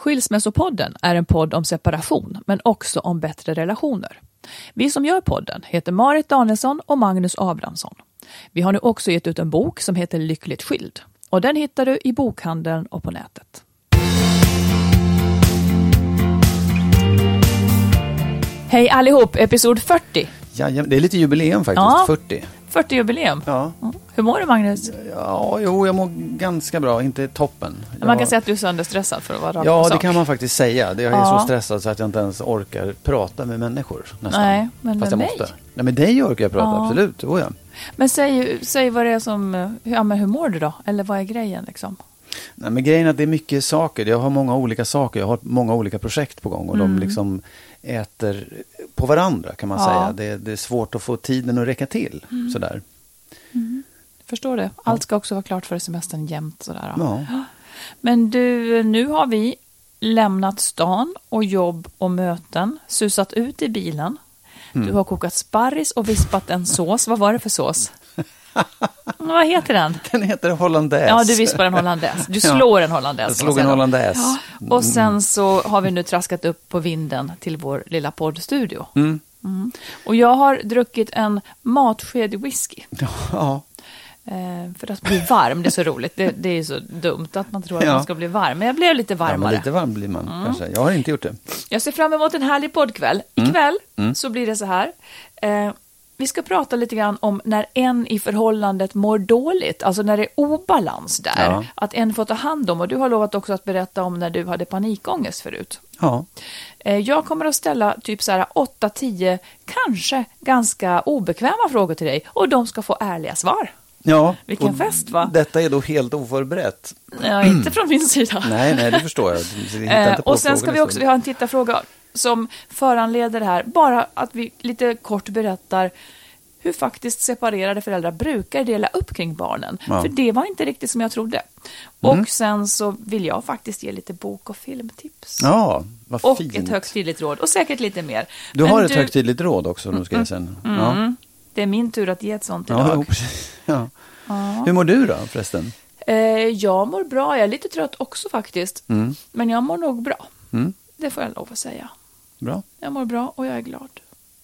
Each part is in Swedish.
Skilsmässopodden är en podd om separation, men också om bättre relationer. Vi som gör podden heter Marit Danielsson och Magnus Abrahamsson. Vi har nu också gett ut en bok som heter Lyckligt skild och den hittar du i bokhandeln och på nätet. Hej allihop, episod 40. Ja, det är lite jubileum faktiskt, Ja. 40. 40-jubileum. Ja. Hur mår du Magnus? ja, jo, jag mår ganska bra, inte toppen. Man Jag- kan säga att du är sönderstressad för att vara rakt Ja, det kan man faktiskt säga. Jag är Ja. så stressad så att jag inte ens orkar prata med människor. Nästan. Nej, men Fast med jag mig? måste. Nej, med dig orkar jag prata, Ja. absolut. Oh, ja. Men säg, säg vad det är som... Ja, men hur mår du då? Eller vad är grejen liksom? Nej, men grejen är att det är mycket saker. Jag har många olika saker. Jag har många olika projekt på gång och de liksom äter på varandra kan man Mm. Ja. säga. Det, det är svårt att få tiden att räcka till. Mm. Sådär. Förstår det. Allt ska också vara klart för semestern jämt sådär. Ja. Men du, nu har vi lämnat stan och jobb och möten, susat ut i bilen. Mm. Du har kokat sparris och vispat en sås. Vad var det för sås? Vad heter den? Den heter hollandaise. Ja, du vispar en hollandaise. Du Ja. slår en hollandaise. Jag slog en hollandaise. Ja. Och sen så har vi nu traskat upp på vinden till vår lilla poddstudio. Mm. Mm. Och jag har druckit en matsked whisky. Ja. Eh, för att bli varm, det är så roligt. Det, det är så dumt att man tror att Ja. man ska bli varm. Men jag blev lite ja, varmare. lite varm blir man kanske. Jag har inte gjort det. Jag ser fram emot en härlig poddkväll. Mm. Ikväll så blir det så här. Eh, vi ska prata lite grann om när en i förhållandet mår dåligt, alltså när det är obalans där. Ja. Att en får ta hand om, och du har lovat också att berätta om när du hade panikångest förut. Ja. Eh, jag kommer att ställa typ så här 8-10, kanske ganska obekväma frågor till dig och de ska få ärliga svar. Ja, Vilken fest, va? Detta är då helt oförberett. Ja, inte från min sida. Nej, nej, det förstår jag. Jag Eh, och sen ska vi också, vi liksom. har en tittarfråga som föranleder det här. Bara att vi lite kort berättar hur faktiskt separerade föräldrar brukar dela upp kring barnen. Ja. Mm. För det var inte riktigt som jag trodde. Och sen så vill jag faktiskt ge lite bok och filmtips. Ja, vad och fint. ett högtidligt råd. Och säkert lite mer. Du Men har ett högtidligt råd också, nu ska jag sen. Ja, Mm, det är min tur att ge ett sånt ja, idag. jo, precis. ja. Hur mår du då förresten? Eh, jag mår bra. Jag är lite trött också faktiskt. Mm. Men jag mår nog bra. Mm. Det får jag lov att säga. Bra. Jag mår bra och jag är glad.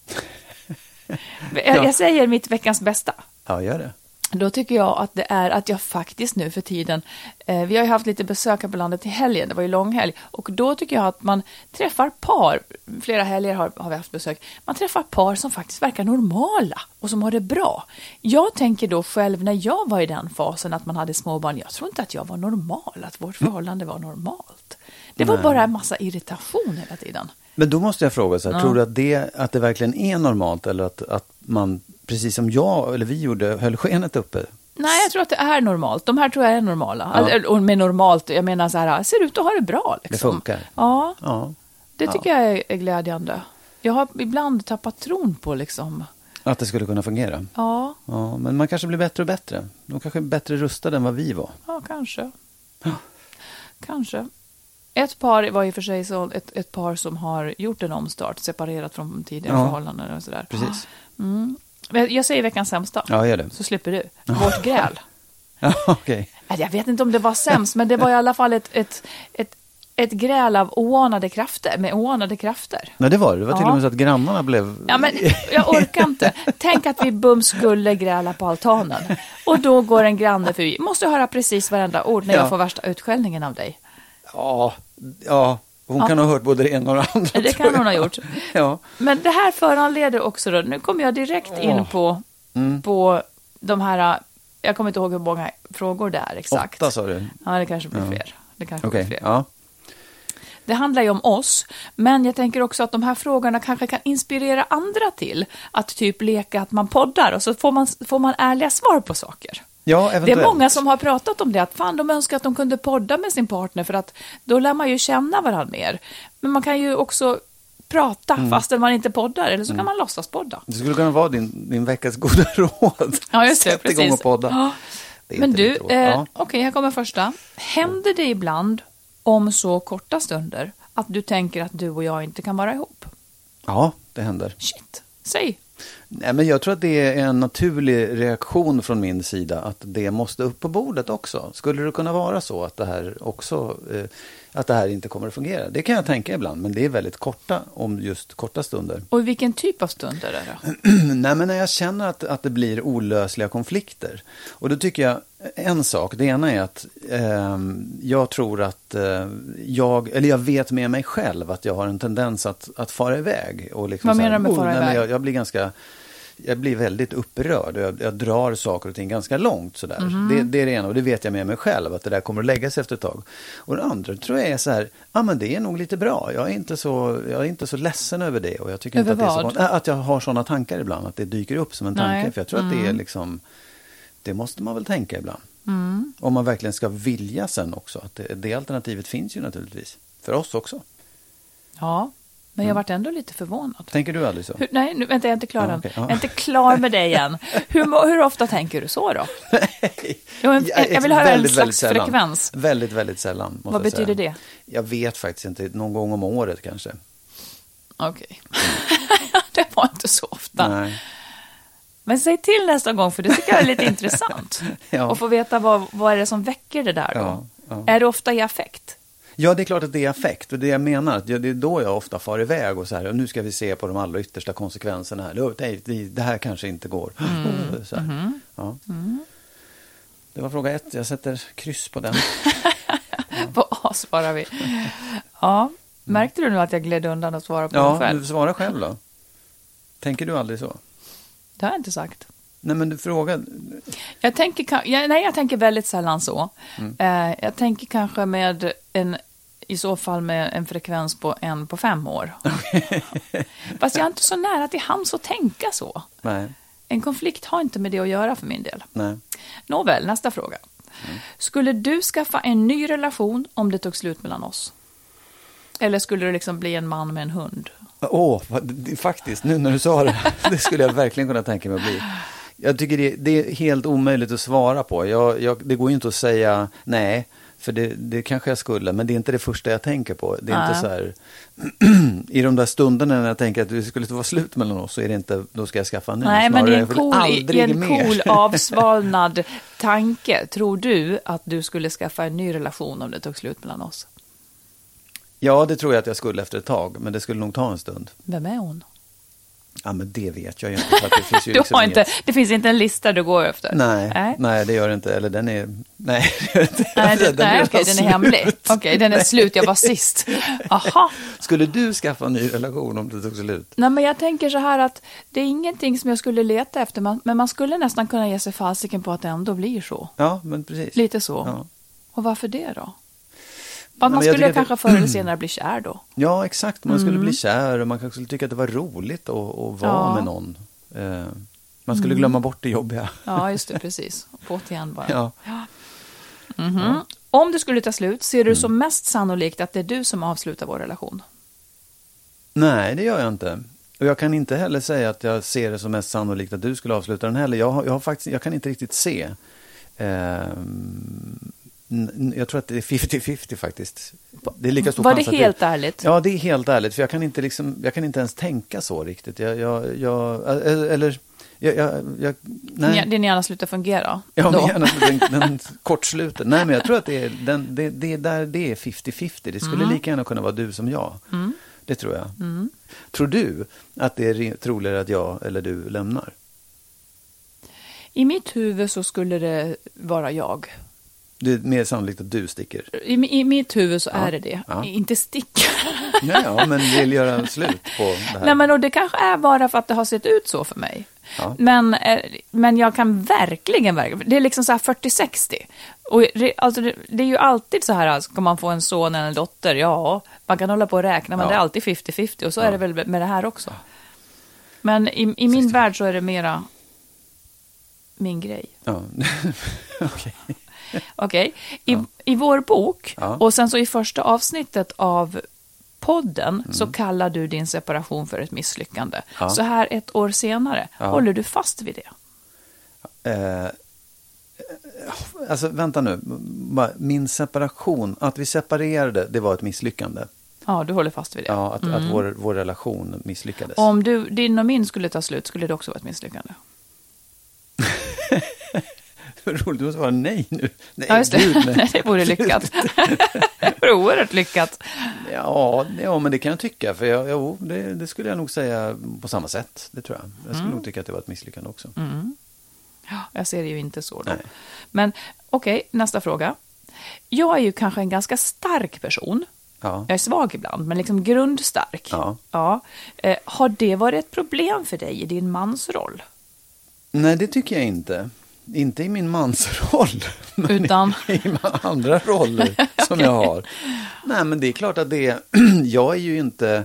jag, jag säger mitt veckans bästa. Ja, gör det. Då tycker jag att det är att jag faktiskt nu för tiden, eh, vi har ju haft lite besök här på landet i helgen, det var ju långhelg, och då tycker jag att man träffar par, flera helger har, har vi haft besök, man träffar par som faktiskt verkar normala och som har det bra. Jag tänker då själv när jag var i den fasen att man hade småbarn, jag tror inte att jag var normal, att vårt förhållande var normalt. Det var bara en massa irritation hela tiden. Men då måste jag fråga så här, tror du att det, att det verkligen är normalt eller att, att man, precis som jag eller vi gjorde, höll skenet uppe? Nej, jag tror att det är normalt. De här tror jag är normala. Ja. Eller, Och med normalt, jag menar så här, ser ut att ha det bra. Liksom. Det funkar. Ja, Ja. det tycker jag är, är glädjande. Jag har ibland tappat tron på liksom, Att det skulle kunna fungera. ja, Ja, men man kanske blir bättre och bättre. De kanske är bättre rustade än vad vi var. ja kanske. Kanske. Ett par var i och för sig så, ett, ett par som har gjort en omstart, separerat från tidigare Ja. förhållanden och sådär. Precis. Mm. Jag säger veckans sämsta, Ja, gör det. så slipper du. Vårt gräl. Ja, okej. Nej, Jag vet inte om det var sämst, men det var i alla fall ett, ett, ett, ett gräl av oanade krafter, med oanade krafter. Nej, det var det. Det var till Ja. och med så att grannarna blev... Ja, men jag orkar inte. Tänk att vi bums skulle gräla på altanen. Och då går en granne förbi. Måste höra precis varenda ord när Ja. jag får värsta utskällningen av dig. Ja, ja. Hon Ja. kan ha hört både det ena och det andra. Det kan hon ha gjort. Ja. Men det här föranleder också då, nu kommer jag direkt in på, Mm. på de här, jag kommer inte ihåg hur många frågor det är exakt. Åtta sa du? Ja, det kanske blir fler. Det kanske Okej, blir fler. ja. Det handlar ju om oss, men jag tänker också att de här frågorna kanske kan inspirera andra till att typ leka att man poddar och så får man, får man ärliga svar på saker. Ja, Det är många som har pratat om det, att fan de önskar att de kunde podda med sin partner för att då lär man ju känna varandra mer. Men man kan ju också prata Mm. fastän man inte poddar, eller så kan man låtsas podda. Det skulle kunna vara din, din veckas goda råd. Ja, just det, Sätt precis. igång och podda. Ja. Men du, eh, Ja. okej, här kommer första. Händer det ibland, om så korta stunder, att du tänker att du och jag inte kan vara ihop? ja, det händer. Shit, säg. Nej, men jag tror att det är en naturlig reaktion från min sida att det måste upp på bordet också. Skulle det kunna vara så att det här också eh, att det här inte kommer att fungera? Det kan jag tänka ibland, men det är väldigt korta om just korta stunder. Och vilken typ av stunder är det? Nej, men när jag känner att, att det blir olösliga konflikter. Och då tycker jag en sak. Det ena är att ehm, jag tror att eh, jag, eller jag vet med mig själv att jag har en tendens att, att fara iväg. Och liksom Vad menar du med "Oh, fara nej, men iväg?" Jag, jag blir ganska jag blir väldigt upprörd jag, jag drar saker och ting ganska långt. Sådär. Mhm. Det, det är det ena och det vet jag med mig själv att det där kommer att lägga sig efter ett tag. Och det andra tror jag är så här, ja men det är nog lite bra. Jag är inte så, jag är inte så ledsen över det. Och jag tycker inte Över att, det är så, vad? äh, att jag har sådana tankar ibland, att det dyker upp som en tanke. Nej. För jag tror att det är Mm. liksom, det måste man väl tänka ibland. Mm. Om man verkligen ska vilja sen också. Att det, det alternativet finns ju naturligtvis. För oss också. Ja, men jag vart ändå lite förvånad. Tänker du aldrig så? Hur, nej, nu, vänta, jag är inte klar än. okej, ja. Jag är inte klar med dig än. Hur, hur ofta tänker du så då? Jo, en- Ja, jag vill höra en väldigt, slags väldigt sällan. frekvens. Väldigt, väldigt sällan. Vad jag betyder säga. det? Jag vet faktiskt inte. Någon gång om året kanske. Okej. det var inte så ofta. Nej. Men säg till nästa gång, för det tycker jag är lite intressant. Ja. Och få veta vad, vad är det som väcker det där då. Ja, ja. Är det ofta i affekt? Ja, det är klart att det är affekt. Och det jag menar, det är då jag ofta far iväg och så här, och nu ska vi se på de allra yttersta konsekvenserna här. Nej, det, här kanske inte går. Mm. Så här. Ja. Det var fråga ett, jag sätter kryss på den. På A svarar vi. Ja, märkte du nu att jag gled undan och svarade på Ja, själv? du svarar själv då. Tänker du aldrig så? Det har jag inte sagt. Nej, men du frågade. Jag tänker, jag, nej, jag tänker väldigt sällan så. Mm. Eh, jag tänker kanske med en, i så fall med en frekvens på en på fem år. Fast jag är inte så nära till hands att tänka så. Nej, En konflikt har inte med det att göra för min del. nej. Nåväl, nästa fråga. Mm. Skulle du skaffa en ny relation om det tog slut mellan oss? Eller skulle det liksom bli en man med en hund? Åh, det- faktiskt, nu när du sa det, det skulle jag verkligen kunna tänka mig att bli. Jag tycker det, det är helt omöjligt att svara på. Jag, jag, det går ju inte att säga nej, för det, det kanske jag skulle, men det är inte det första jag tänker på. Det är Nej. inte så här, i de där stunderna när jag tänker att det skulle vara slut mellan oss, så är det inte, då ska jag skaffa en ny. Nej, men i Snarare, en cool, i, en cool avsvalnad tanke, tror du att du skulle skaffa en ny relation om det tog slut mellan oss? Ja, det tror jag att jag skulle efter ett tag, men det skulle nog ta en stund. Vem är hon? Ja, men det vet jag ju inte. För det, finns ju Du liksom har inte, inget- det finns inte en lista du går efter? Nej, Nej. nej, det gör det inte. Eller den är... Nej, det gör inte. Nej, det, Den nej okej, den är hemlig. Okej, den är slut, jag var sist. Aha. Skulle du skaffa en ny relation om det tog slut? Nej, men jag tänker så här att det är ingenting som jag skulle leta efter, men man skulle nästan kunna ge sig fasiken på att det ändå blir så. Ja, men precis. Lite så. Ja, Och varför det då? Men man jag skulle kanske förr eller senare bli kär då. ja exakt. Man skulle Mm. bli kär och man kanske skulle tycka att det var roligt att, att vara Ja. Mm. med någon. Eh, man skulle glömma bort det jobbiga. Ja, just det, precis. På't igen bara. Ja. Mhm. Om det skulle ta slut, ser du Mm. som mest sannolikt att det är du som avslutar vår relation? Nej, det gör jag inte. Och jag kan inte heller säga att jag ser det som mest sannolikt att du skulle avsluta den heller. Jag, har, jag, har faktiskt, jag kan inte riktigt se. N- Jag tror att det är 50-50 faktiskt. Det är lika stor Var det helt ärligt? Ja, det är helt ärligt. För jag kan inte, liksom, jag kan inte ens tänka så riktigt. Jag, jag, jag, eller, jag, jag, jag nej. Din hjärna slutar fungera? Ja, då. men gärna den, den kortsluten. Nej, men jag tror att det är, den, det, det är där det är 50-50. Det skulle Mm. lika gärna kunna vara du som jag. Det tror jag. Tror du att det är re- troligare att jag eller du lämnar? I mitt huvud så skulle det vara jag. Det är mer sannolikt att du sticker. I, I mitt huvud så Ja, är det det. ja. Inte stick. Nej, ja, men vill göra slut på det här. Nej, men och det kanske är bara för att det har sett ut så för mig. Ja. Men, eh, men jag kan verkligen, verkligen, det är liksom så här 40-60. Och det, alltså det, det är ju alltid så här, ska man få en son eller en dotter? Ja, man kan hålla på och räkna, men Ja. det är alltid 50-50. Och så Ja. är det väl med det här också. Men i, i min värld så är det mera min grej. Ja. Okej. Okej, I, i vår bok Ja. och sen så i första avsnittet av podden Mm. så kallar du din separation för ett misslyckande. Ja. Så här ett år senare, Ja. håller du fast vid det? Eh, alltså, vänta nu. Min separation, att vi separerade, det var ett misslyckande. Ja, du håller fast vid det. Ja, att, att vår, vår relation misslyckades. Om du, din och min skulle ta slut skulle det också vara ett misslyckande. Roligt, måste vara nej nu. Nej, Ja, just det. gud, nej. det vore lyckat. det vore oerhört lyckat. Ja, ja, men det kan jag tycka. För jag, jo, det, det skulle jag nog säga på samma sätt. Det tror jag. Jag skulle Mm. nog tycka att det var ett misslyckande också. Ja, jag ser det ju inte så då. Nej. Men okej, nästa fråga. Jag är ju kanske en ganska stark person. Ja. Jag är svag ibland, men liksom grundstark. Ja. Ja. Eh, har det varit ett problem för dig i din mansroll? Nej, det tycker jag inte. Inte i min mansroll. men Utan? I, i andra roller som jag har. Nej, men det är klart att det är... jag är ju inte...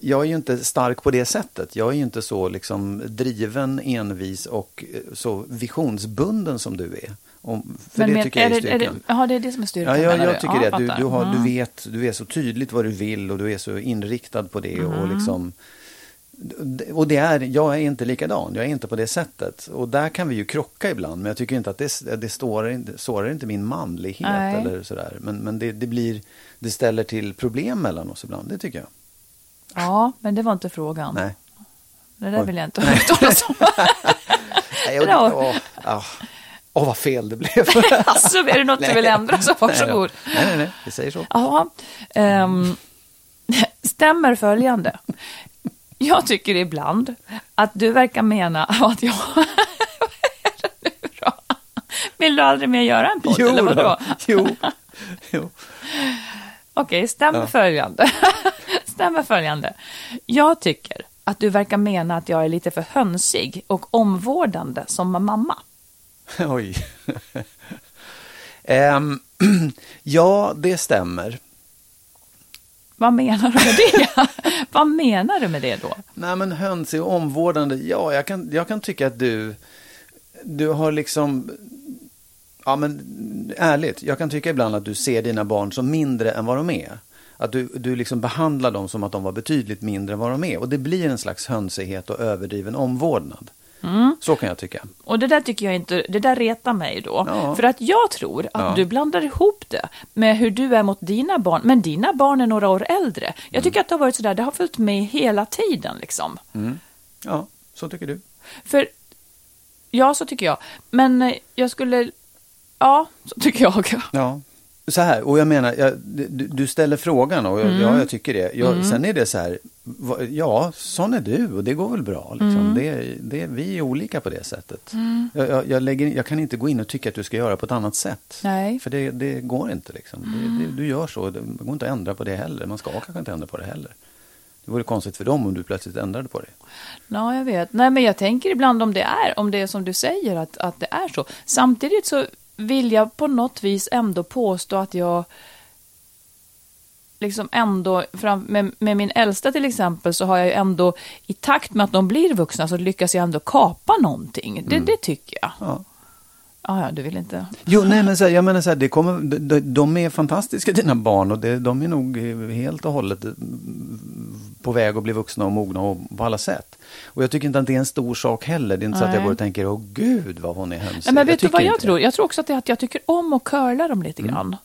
Jag är ju inte stark på det sättet. Jag är ju inte så liksom driven, envis och eh, så visionsbunden som du är. Om, för det men, tycker jag är är det, är det, styrkan. ja, det är det som är styrkan? Ja, jag, jag tycker Ja, det. Du, du, har, du Mm. vet, du är så tydligt vad du vill och du är så inriktad på det. Och Mm. liksom, och det är, jag är inte likadan, jag är inte på det sättet. Och där kan vi ju krocka ibland, men jag tycker inte att det, det står, inte- sårar inte min manlighet Nej. eller sådär. Men, men det, det, blir, det ställer till problem mellan oss ibland, det tycker jag. Ja, men det var inte frågan. Nej. Det där Oj. vill jag inte höra talas om. Nej, och, Bra. åh, åh, åh, vad fel det blev. alltså, är det något du vill ändra så varsågod. Nej, nej, nej, nej, vi säger så. Ja, ehm, stämmer följande. Jag tycker ibland att du verkar mena att jag... Vad är det nu då? Vill du aldrig mer göra en podd, eller vadå? då. jo, jo. Okej, stämmer följande. stämmer följande. Jag tycker att du verkar mena att jag är lite för hönsig och omvårdande som mamma. Oj. Ehm, ja, det stämmer. Vad menar du med det? Vad menar du med det då? Nej, men hönsig och omvårdande. Ja, jag kan, jag kan tycka att du, du har liksom... Ja, men ärligt. Jag kan tycka ibland att du ser dina barn som mindre än vad de är. Att du, du liksom behandlar dem som att de var betydligt mindre än vad de är. Och det blir en slags hönsighet och överdriven omvårdnad. Så kan jag tycka. Och det där tycker jag inte, det där retar mig då. Ja. För att jag tror att Ja. du blandar ihop det med hur du är mot dina barn. Men dina barn är några år äldre. Mm. Jag tycker att det har varit sådär, det har följt med hela tiden liksom. Ja, så tycker du. För, ja så tycker jag. Men jag skulle, ja så tycker jag. Ja. Så här, och jag menar, jag, du, du ställer frågan och jag, ja, jag tycker det. Jag, Sen är det så här, va- ja, sån är du och det går väl bra. Liksom. Det, det, vi är olika på det sättet. Jag, jag, jag, lägger, jag kan inte gå in och tycka att du ska göra på ett annat sätt. Nej. För det, det går inte. Liksom. Det, det, du gör så, det går inte att ändra på det heller. Man ska kanske inte ändra på det heller. Det vore konstigt för dem om du plötsligt ändrade på det. Ja, jag vet. Nej, men jag tänker ibland om det är, om det är som du säger, att, att det är så. Samtidigt så vill jag på något vis ändå påstå att jag liksom ändå, fram, med, med min äldsta till exempel, så har jag ju ändå, i takt med att de blir vuxna, så lyckas jag ändå kapa någonting. Det, det tycker jag. Ja. Ah, ja, du vill inte... Jo, nej, men så här, jag menar så här, det kommer, de, de är fantastiska dina barn och det, de är nog helt och hållet mm, på väg att bli vuxna och mogna och på alla sätt. Och jag tycker inte att det är en stor sak heller. Det är inte så att jag Nej. går och tänker, åh gud vad hon är. Nej, men vet du vad jag det. tror? Jag tror också att, det att jag tycker om att curla dem lite grann. Eh,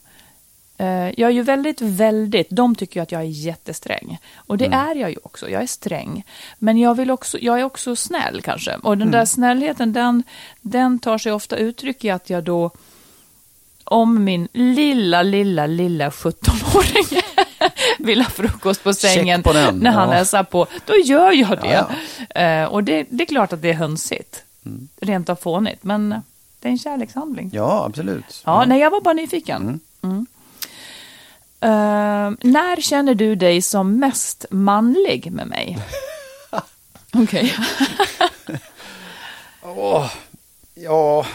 Jag är ju väldigt, väldigt, de tycker ju att jag är jättesträng. Och det är jag ju också, jag är sträng. Men jag, vill också, jag är också snäll kanske. Och den där snällheten, den, den tar sig ofta uttryck i att jag då, om min lilla, lilla, lilla 17-åring vill ha frukost på sängen på den, när han ja. hälsar på, då gör jag det. Ja, Eh, Och det, det är klart att det är hönsigt. Rent av fånigt, men det är en kärlekshandling. Ja, absolut. Ja, nej, jag var bara nyfiken. Mm. Eh, när känner du dig som mest manlig med mig? Okej. Åh, ja...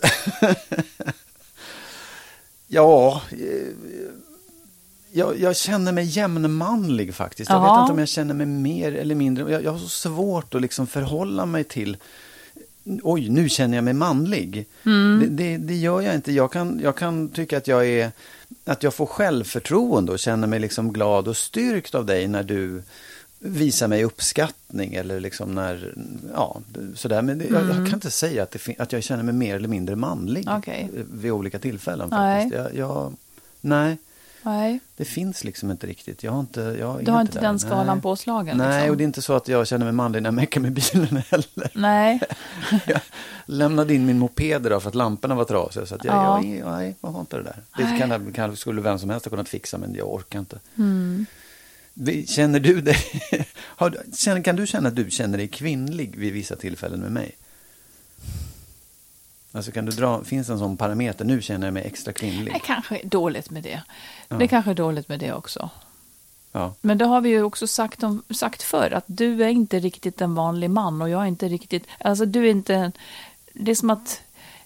ja... eh, Jag, jag känner mig jämnmanlig faktiskt. Jag Jaha. vet inte om jag känner mig mer eller mindre. Jag, jag har så svårt att liksom förhålla mig till... Oj, nu känner jag mig manlig. Mm. Det, det, det gör jag inte. Jag kan, jag kan tycka att jag är... Att jag får självförtroende och känner mig liksom glad och styrkt av dig när du visar mig uppskattning eller liksom när, ja, sådär. Men det, jag, jag kan inte säga att, att jag känner mig mer eller mindre manlig Mm. Eh, vid olika tillfällen Nej. faktiskt. Jag, jag, nej, Nej, det finns liksom inte riktigt. Jag har inte, jag du har inte där. den skalan nej. påslagen? Nej, liksom. och det är inte så att jag känner mig manlig när jag meckar med bilen heller. Nej, Jag lämnade in min moped idag för att lamporna var trasiga. Så att jag, Ja. jag, jag, nej, jag har inte det där. Det kan, kan, skulle vem som helst ha kunnat fixa, men jag orkar inte. Mm. Känner du dig... Har, kan du känna att du känner dig kvinnlig vid vissa tillfällen med mig? Alltså kan du dra, finns det en sån parameter, nu känner jag mig extra kvinnlig? det kanske är dåligt med det. Det kanske är dåligt med det också. Ja. Men det har vi ju också sagt, om, sagt förr, att du är inte riktigt en vanlig man och jag är inte riktigt, alltså du är inte, en- det är som att,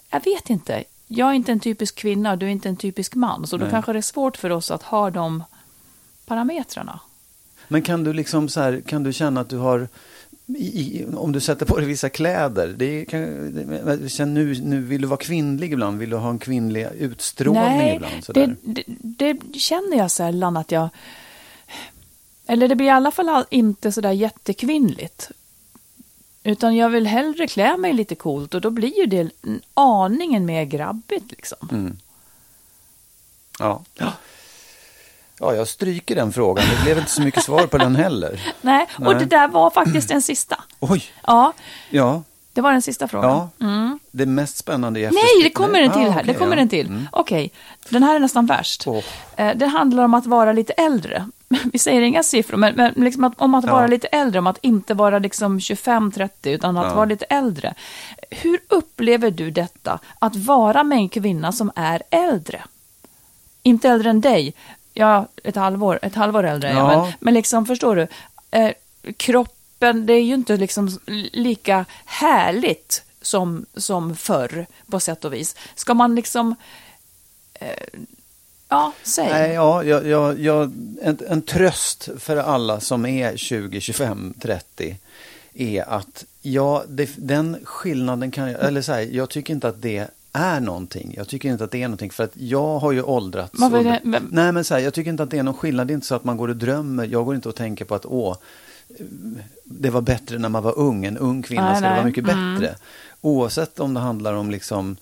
jag vet inte, jag är inte en typisk kvinna och du är inte en typisk man, så då Nej. kanske det är svårt för oss att ha de parametrarna. Men kan du liksom så här, kan du känna att du har, i, om du sätter på dig vissa kläder, det kan, känn, nu, nu vill du vara kvinnlig ibland, vill du ha en kvinnlig utstrålning ibland? Så det, det, det känner jag sällan att jag... Eller det blir i alla fall all- inte sådär jättekvinnligt. Utan jag vill hellre klä mig lite coolt och då blir ju det en aningen mer grabbigt liksom. Mm. Ja. Ja, jag stryker den frågan. Det blev inte så mycket svar på den heller. Nej, och Nej. det där var faktiskt den sista. Oj, Ja, ja, det var den sista frågan. ja. Det mest spännande i Nej, efterskrift- det kommer en till Ah, här. okej, det kommer ja. en till. Mm. Okej, den här är nästan värst. Eh, Det handlar om att vara lite äldre. Vi säger inga siffror, men, men liksom att, om att Ja. vara lite äldre, om att inte vara liksom 25-30, utan att Ja. vara lite äldre. Hur upplever du detta, att vara med en kvinna som är äldre? Inte äldre än dig, ja, ett halvår, ett halvår äldre Ja. men, men liksom, förstår du? Eh, kroppen, det är ju inte liksom lika härligt som, som förr, på sätt och vis. Ska man liksom... Eh, ja, säg. Nej, ja, jag, jag, jag, en, en tröst för alla som är 20, 25, 30 är att ja, det, den skillnaden kan jag, eller så här, jag tycker inte att det är någonting. Jag tycker inte att det är någonting för att jag har ju åldrats. Och- det- vem- Nej, men så här, jag tycker inte att det är någon skillnad. Det är inte så att man går och drömmer. Jag går inte och tänker på att åh, det var bättre när man var ung. En ung kvinna Nej, ska det vara mycket Mm. bättre. Oavsett om det handlar om liksom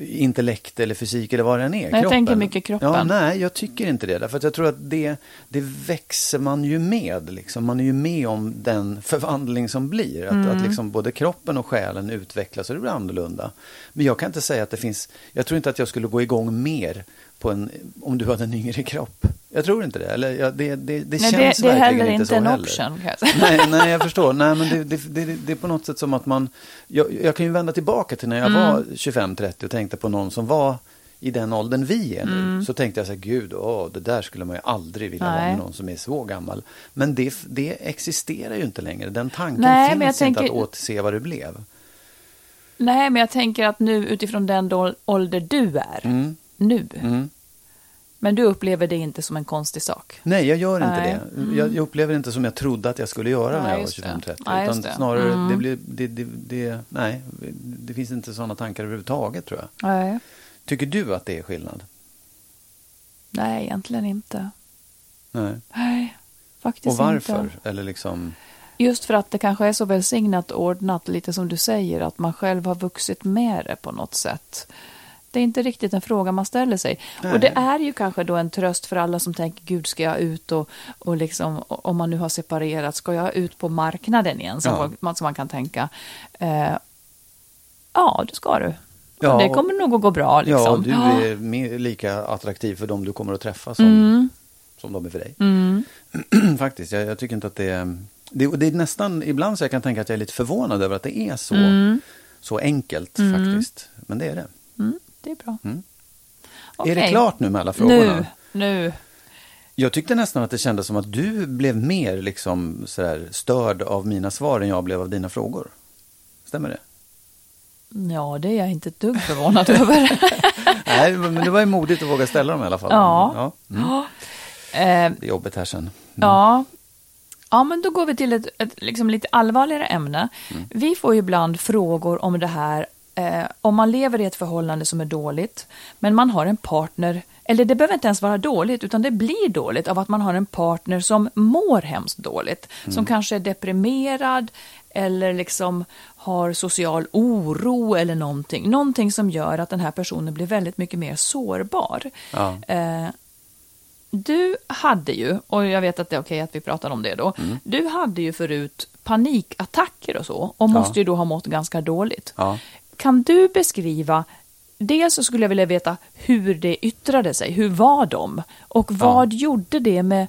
intellekt eller fysik eller vad det än är. jag tänker mycket kroppen. Ja, nej, jag tycker inte det. Därför att jag tror att det, det växer man ju med. Liksom. Man är ju med om den förvandling som blir. Att, Mm. att liksom både kroppen och själen utvecklas och det blir annorlunda. Men jag kan inte säga att det finns... Jag tror inte att jag skulle gå igång mer på en, om du hade en yngre kropp. Jag tror inte det. Eller, ja, det, det, det Nej, känns det, det är verkligen heller inte inte så en heller. option. Kan jag säga. Nej, nej, jag förstår. Nej, men det, det, det, det är på något sätt som att man... Jag, jag kan ju vända tillbaka till när jag Mm. var 25-30 och tänkte på någon som var i den åldern vi är nu. Mm. Så tänkte jag så här, gud, åh, det där skulle man ju aldrig vilja vara Nej. med någon som är så gammal. Men det, det existerar ju inte längre. Den tanken Nej, finns inte tänker- att återse vad det blev. Nej, men jag tänker att nu utifrån den ålder du är, Mm. nu, Mm. Men du upplever det inte som en konstig sak. Nej, jag gör inte Nej. Mm. det. Jag, jag upplever det inte som jag trodde att jag skulle göra när Nej, jag var just det. 25-30. Nej, just utan det. snarare, Mm. det blir, det, det, det, nej, det finns inte sådana tankar överhuvudtaget tror jag. Nej, Tycker du att det är skillnad? nej egentligen inte. Nej. Nej, faktiskt Och varför? inte. Eller liksom... Just för att det kanske är så välsignat ordnat, lite som du säger, att man själv har vuxit med det på något sätt. Det är inte riktigt en fråga man ställer sig. Nej. Och det är ju kanske då en tröst för alla som tänker, gud ska jag ut och, och liksom, om man nu har separerat, ska jag ut på marknaden igen? Som, Ja. man, som man kan tänka. Eh, ja, det ska du. Ja, det kommer nog att gå bra. Liksom. Ja, du är mer, lika attraktiv för dem du kommer att träffa som, Mm. som de är för dig. Faktiskt, jag, jag tycker inte att det är... Det, det är nästan, ibland så jag kan tänka att jag är lite förvånad över att det är så, så enkelt faktiskt. Men det är det. Mm, det är bra. Mm. Är det klart nu med alla frågorna? Nu, nu. Jag tyckte nästan att det kändes som att du blev mer liksom sådär störd av mina svar än jag blev av dina frågor. Stämmer det? Ja, det är jag inte ett dugg förvånad över. Nej, men det var ju modigt att våga ställa dem i alla fall. Ja. ja. Mm. Eh, Det är jobbigt här sen. Ja. Ja, men då går vi till ett, ett liksom lite allvarligare ämne. Vi får ju ibland frågor om det här, eh, om man lever i ett förhållande som är dåligt, men man har en partner, eller det behöver inte ens vara dåligt, utan det blir dåligt av att man har en partner som mår hemskt dåligt, som kanske är deprimerad, eller liksom har social oro eller någonting. Någonting som gör att den här personen blir väldigt mycket mer sårbar. Ja. Eh, du hade ju, och jag vet att det är okej att vi pratar om det då, Mm. du hade ju förut panikattacker och så, och måste ju då ha mått ganska dåligt. Ja. Kan du beskriva, dels så skulle jag vilja veta hur det yttrade sig, hur var de? Och vad gjorde det med,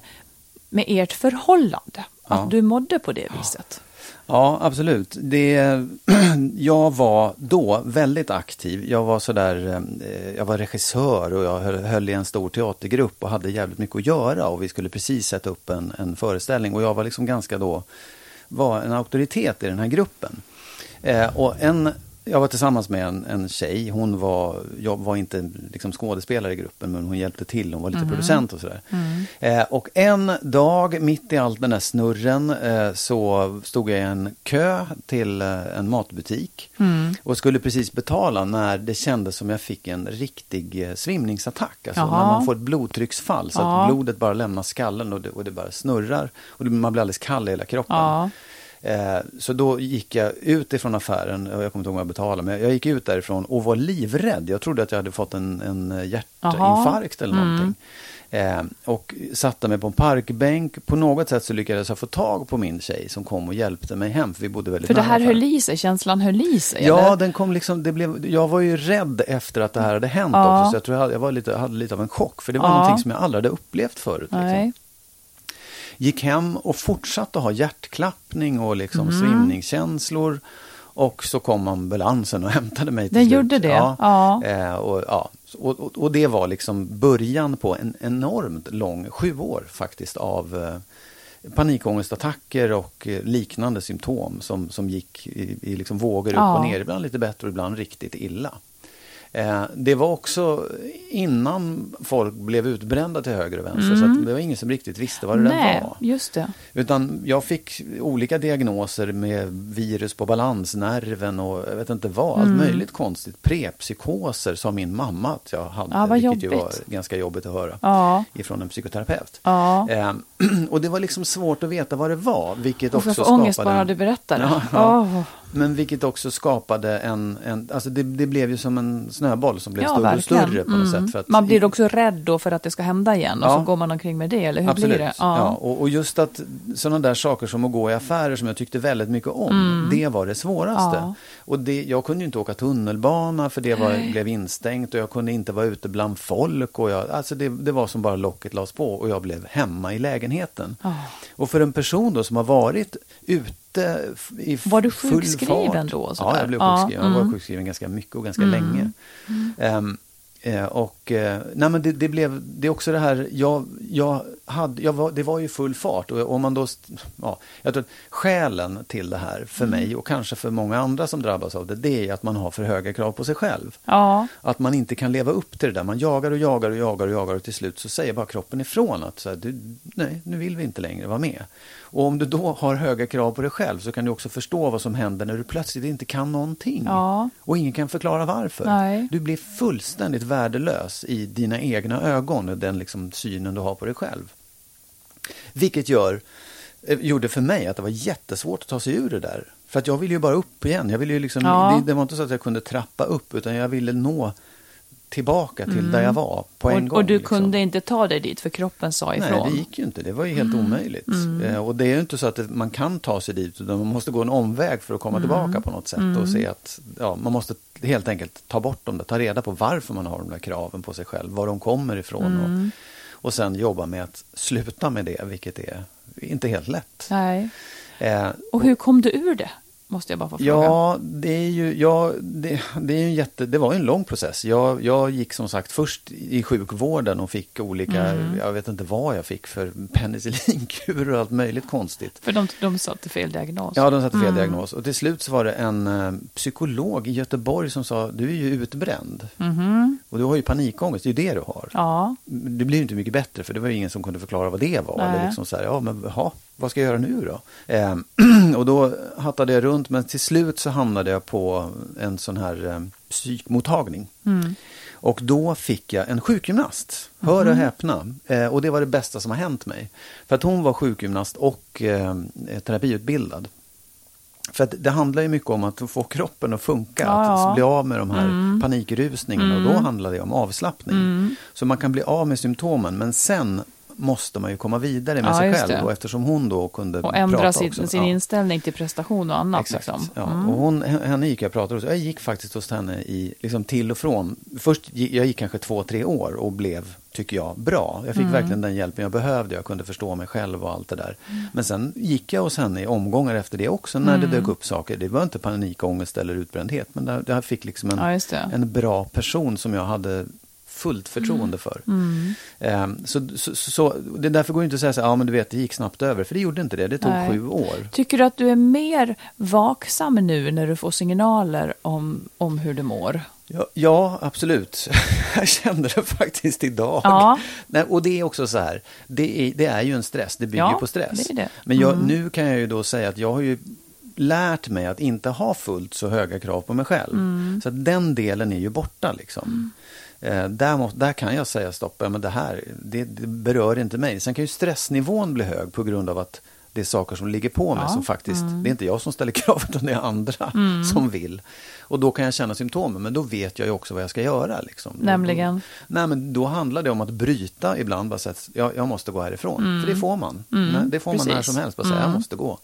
med ert förhållande? Att Ja. du mådde på det viset? Ja, absolut. Det, jag var då väldigt aktiv. Jag var sådär, eh, jag var regissör och jag höll, höll i en stor teatergrupp och hade jävligt mycket att göra och vi skulle precis sätta upp en, en föreställning och jag var liksom ganska då, var en auktoritet i den här gruppen. Eh, och en, jag var tillsammans med en, en tjej, hon var, jag var inte liksom skådespelare i gruppen men hon hjälpte till, hon var lite producent och sådär. Eh, och en dag mitt i allt den där snurren eh, så stod jag i en kö till eh, en matbutik och skulle precis betala när det kändes som jag fick en riktig eh, svimningsattack. Alltså Jaha. när man får ett blodtrycksfall så Ja. att blodet bara lämnar skallen och det, och det bara snurrar och det, man blir alldeles kall i hela kroppen. Ja. Eh, Så då gick jag ut ifrån affären, och jag kommer inte ihåg vad jag betalade, men jag gick ut därifrån och var livrädd. Jag trodde att jag hade fått en, en hjärtinfarkt eller någonting. Eh, och satte mig på en parkbänk. På något sätt så lyckades jag få tag på min tjej som kom och hjälpte mig hem, för vi bodde väldigt För det här höll i sig, känslan höll i sig? Ja, eller? den kom liksom, det blev, jag var ju rädd efter att det här hade hänt Ja. också, så jag tror jag, hade- jag var lite, hade lite av en chock, för det var Ja. någonting som jag aldrig hade upplevt förut. Liksom. Gick hem och fortsatte ha hjärtklappning och liksom Mm. svimningskänslor. Och så kom ambulansen och hämtade mig till Den slut. gjorde det? Ja. Eh, och, ja. Och, och, och det var liksom början på en enormt lång, sju år faktiskt, av eh, panikångestattacker och eh, liknande symptom som, som gick i, i liksom vågor upp Ja. och ner. Ibland lite bättre och ibland riktigt illa. Eh, det var också innan folk blev utbrända till höger och vänster. Så att det var ingen som riktigt visste vad det Mm. Nej, var. just det. Utan jag fick olika diagnoser med virus på balansnerven och jag vet inte vad, allt möjligt konstigt. Prepsykoser sa min mamma att jag hade, Ja, vilket ju var jobbigt. ganska jobbigt att höra Ja. ifrån en psykoterapeut. Ja. Eh, och det var liksom svårt att veta vad det var, vilket Och också får ångest skapade... bara du berättar det. Ja, ja. Åh. Men vilket också skapade en, en alltså det, det blev ju som en snöboll som blev Ja, större och större på något Mm. sätt. För att Man blir också rädd då för att det ska hända igen och Ja. så går man omkring med det, eller hur Absolut. blir det? Ja. och, och just att sådana där saker som att gå i affärer som jag tyckte väldigt mycket om, det var det svåraste. Mm. Ja. Och det, jag kunde ju inte åka tunnelbana för det var, blev instängt och jag kunde inte vara ute bland folk. Och jag, alltså det, det var som bara locket lades på och jag blev hemma i lägenheten. Ja. Och för en person då som har varit ute f- i Var du sjukskriven då, Ja, jag blev Ja, sjukskriven. Jag var mm. sjukskriven ganska mycket och ganska länge. Ehm, eh, och eh, nej men det, det blev, det är också det här, jag, jag hade, jag var, det var ju full fart och om man då, ja, jag tror att skälen till det här för mig och kanske för många andra som drabbas av det, det är att man har för höga krav på sig själv. Ja, Att man inte kan leva upp till det där. Man jagar och jagar och jagar och jagar och till slut så säger bara kroppen ifrån att så här, du, nej, nu vill vi inte längre vara med. Och om du då har höga krav på dig själv så kan du också förstå vad som händer när du plötsligt inte kan någonting. Ja. Och ingen kan förklara varför. Nej. Du blir fullständigt värdelös i dina egna ögon och den liksom synen du har på dig själv. Vilket gör, eh, gjorde för mig att det var jättesvårt att ta sig ur det där. För att jag ville ju bara upp igen. Jag ville ju liksom, Ja. det, det var inte så att jag kunde trappa upp utan jag ville nå tillbaka till där jag var på en Mm. och, gång. och du liksom. kunde inte ta dig dit för kroppen sa ifrån. Nej, det gick ju inte. Det var ju helt omöjligt. Eh, och det är ju inte så att det, man kan ta sig dit, utan man måste gå en omväg för att komma tillbaka på något sätt och se att ja, man måste helt enkelt ta bort dem, där, ta reda på varför man har de där kraven på sig själv, var de kommer ifrån och, och sen jobba med att sluta med det, vilket är inte helt lätt. Nej. Eh, Och hur kom du ur det? Måste jag bara få fråga. Ja, det är ju, ja, det, det är en jätte, det var ju en lång process. Jag, jag gick som sagt först i sjukvården och fick olika, Mm. jag vet inte vad jag fick för penicillinkurer och allt möjligt konstigt. För de, de satte fel diagnos. Ja, de satte fel Mm. diagnos. Och till slut så var det en eh, psykolog i Göteborg som sa, du är ju utbränd. Och du har ju panikångest, det är ju det du har. Ja. Det blir ju inte mycket bättre för det var ju ingen som kunde förklara vad det var. Nej. Eller liksom så här, ja men jaha, vad ska jag göra nu då? Eh, och då hattade jag runt men till slut så hamnade jag på en sån här eh, psykmottagning. Mm. Och då fick jag en sjukgymnast, hör Mhm. och häpna. Eh, och det var det bästa som har hänt mig. För att hon var sjukgymnast och eh, terapiutbildad. För att det handlar ju mycket om att få kroppen att funka, Ja, ja. Mm. att bli av med de här panikrusningarna och då handlar det om avslappning. Så man kan bli av med symptomen men sen måste man ju komma vidare med Ja, sig själv det. och eftersom hon då kunde Och ändra sin, också. sin ja. inställning till prestation och annat. Exakt. Liksom. Ja. Och hon, henne gick jag och pratade hos. Jag gick faktiskt hos henne i, liksom till och från. Först gick, jag gick kanske två, tre år och blev, tycker jag, bra. Jag fick Mm. verkligen den hjälpen jag behövde. Jag kunde förstå mig själv och allt det där. Mm. Men sen gick jag hos henne i omgångar efter det också när det dök upp saker. Det var inte panikångest eller utbrändhet. Men jag fick liksom en, en bra person som jag hade fullt förtroende för. Mm. Ehm, så, så, så, det är därför går det inte att säga så här, ja men du vet det gick snabbt över. För det gjorde inte det, det tog Nej. sju år. Tycker du att du är mer vaksam nu när du får signaler om, om hur du mår? Ja, ja, absolut. Jag kände det faktiskt idag. Ja. Nej, och det är också så här, det är, det är ju en stress, det bygger Ja, på stress. det det. Men jag, Mm. nu kan jag ju då säga att jag har ju lärt mig att inte ha fullt så höga krav på mig själv. Mm. Så den delen är ju borta liksom. Eh, där, måste, där kan jag säga stopp, men det här det, det berör inte mig. Sen kan ju stressnivån bli hög på grund av att det är saker som ligger på mig Ja, som faktiskt, Mm. det är inte jag som ställer krav utan det är andra som vill. Och då kan jag känna symptomen, men då vet jag ju också vad jag ska göra. Liksom. Nämligen? Då, nej, men då handlar det om att bryta ibland, bara så att jag, jag måste gå härifrån. För det får man. Nej, det får man när Mm. precis. Mm. som helst, bara säga jag måste gå.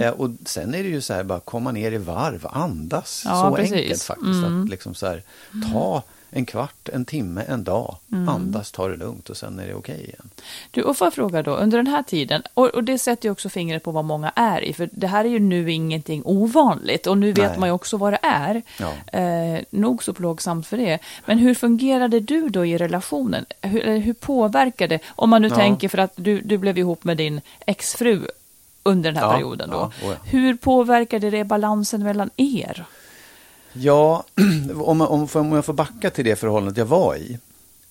Eh, och sen är det ju så här, bara komma ner i varv, andas. Ja, så precis. enkelt faktiskt. Att liksom så här, ta en kvart, en timme, en dag, Mm. andas, ta det lugnt och sen är det okej igen. Du, och får jag fråga då, under den här tiden, och, och det sätter ju också fingret på vad många är i, för det här är ju nu ingenting ovanligt och nu vet Nej. man ju också vad det är. Ja. Eh, nog så plågsamt för det. Men hur fungerade du då i relationen? Hur, hur påverkade, om man nu Ja. tänker för att du, du blev ihop med din exfru under den här Ja, perioden då. ja, oh ja. Hur påverkade det balansen mellan er? Ja, om, om, om jag får backa till det förhållandet jag var i.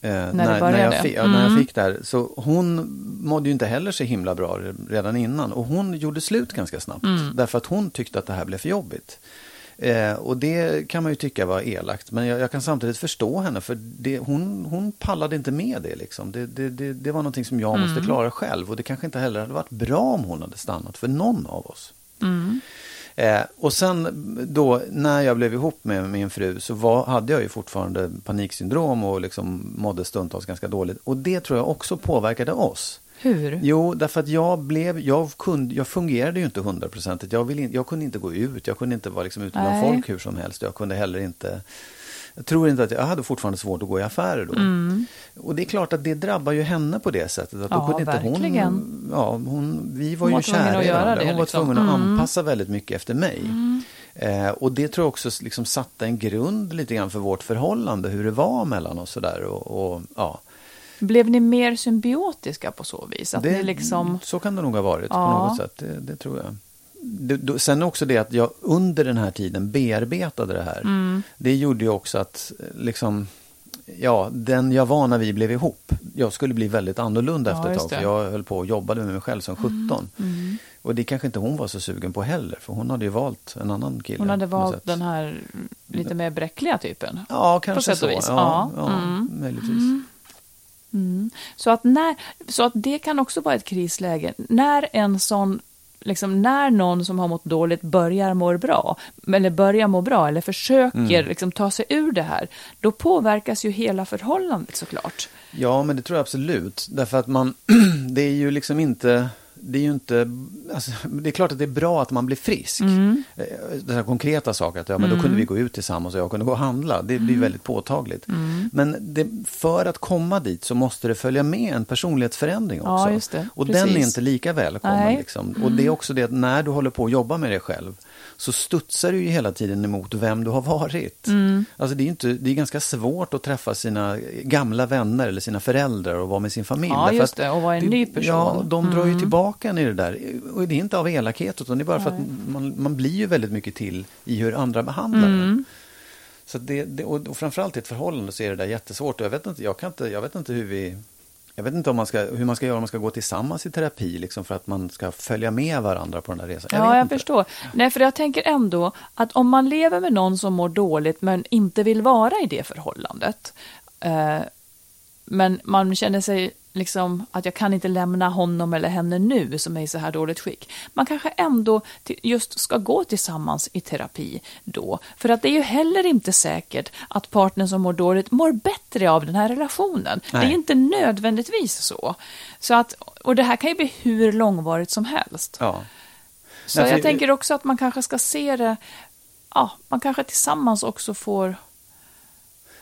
Eh, när, när, började? jag fick, ja, när Mm. jag fick det här. Så hon mådde ju inte heller så himla bra redan innan. Och hon gjorde slut ganska snabbt. Mm. Därför att hon tyckte att det här blev för jobbigt. Eh, och det kan man ju tycka var elakt. Men jag, jag kan samtidigt förstå henne. För det, hon, hon pallade inte med det. Liksom. Det, det, det, var någonting som jag Mm. måste klara själv. Och det kanske inte heller hade varit bra om hon hade stannat för någon av oss. Eh, och sen då när jag blev ihop med min fru så var, hade jag ju fortfarande paniksyndrom och liksom mådde stundtals ganska dåligt. Och det tror jag också påverkade oss. Hur? Jo, därför att jag blev, jag, kunde, jag fungerade ju inte hundraprocentigt. Jag, in- jag kunde inte gå ut, jag kunde inte vara liksom ute bland folk hur som helst. Jag kunde heller inte, jag tror inte att jag, jag hade fortfarande svårt att gå i affärer då. Och det är klart att det drabbar ju henne på det sättet. Att då Mm. Ja, kunde inte verkligen. hon, ja, hon, vi var Hon ju var kära i varandra. Hon var liksom. tvungen att Mm. anpassa väldigt mycket efter mig. Eh, och det tror jag också liksom satte en grund lite grann för vårt förhållande, hur det var mellan oss sådär. Och, och, ja. Blev ni mer symbiotiska på så vis? Att det, ni liksom... Så kan det nog ha varit på Ja. något sätt, det, det tror jag. Det, sen också det att jag under den här tiden bearbetade det här. Mm. Det gjorde ju också att eh, liksom, ja, den jag var när vi blev ihop, jag skulle bli väldigt annorlunda Ja, efter ett tag. Mm. För jag höll på och jobbade med mig själv som 17. Och det kanske inte hon var så sugen på heller, för hon hade ju valt en annan kille. Hon hade valt den här lite mer bräckliga typen. Ja, kanske så. Ja, Ja. ja, Mm. möjligtvis. Så, att när, så att det kan också vara ett krisläge. När en sån Liksom när någon som har mått dåligt börjar må bra, eller börjar må bra, eller försöker liksom, ta sig ur det här, då påverkas ju hela förhållandet såklart. Ja, men det tror jag absolut. Därför att man, det är ju liksom inte, det är ju inte, alltså, det är klart att det är bra att man blir frisk. Mm. Det här konkreta saker, att ja, men då kunde vi gå ut tillsammans och jag kunde gå och handla. Det blir väldigt påtagligt. Men det, för att komma dit så måste det följa med en personlighetsförändring också. Ja. Och den är inte lika välkommen. Liksom. Och det är också det att när du håller på att jobba med dig själv så studsar du ju hela tiden emot vem du har varit. Mm. Alltså det är, inte, det är ganska svårt att träffa sina gamla vänner eller sina föräldrar och vara med sin familj. Ja, just det, och vara en ny person. Mm. Ja, de drar ju tillbaka en i det där. Och det är inte av elakhet, utan det är bara för att man, man blir ju väldigt mycket till i hur andra behandlar Mm. en. Så det, det, och, och framförallt i ett förhållande så är det där jättesvårt. Och jag vet inte, jag kan inte, jag vet inte hur vi... Jag vet inte om man ska, hur man ska göra om man ska gå tillsammans i terapi liksom för att man ska följa med varandra på den där resan. Ja, vet jag inte. förstår. Nej, för jag tänker ändå att om man lever med någon som mår dåligt men inte vill vara i det förhållandet, eh, men man känner sig liksom att jag kan inte lämna honom eller henne nu som är i så här dåligt skick. Man kanske ändå just ska gå tillsammans i terapi då. För att det är ju heller inte säkert att partnern som mår dåligt mår bättre av den här relationen. Det är Nej. inte nödvändigtvis så. så att, och det här kan ju bli hur långvarigt som helst. Ja. Så Nej, för- jag tänker också att man kanske ska se det, ja, man kanske tillsammans också får,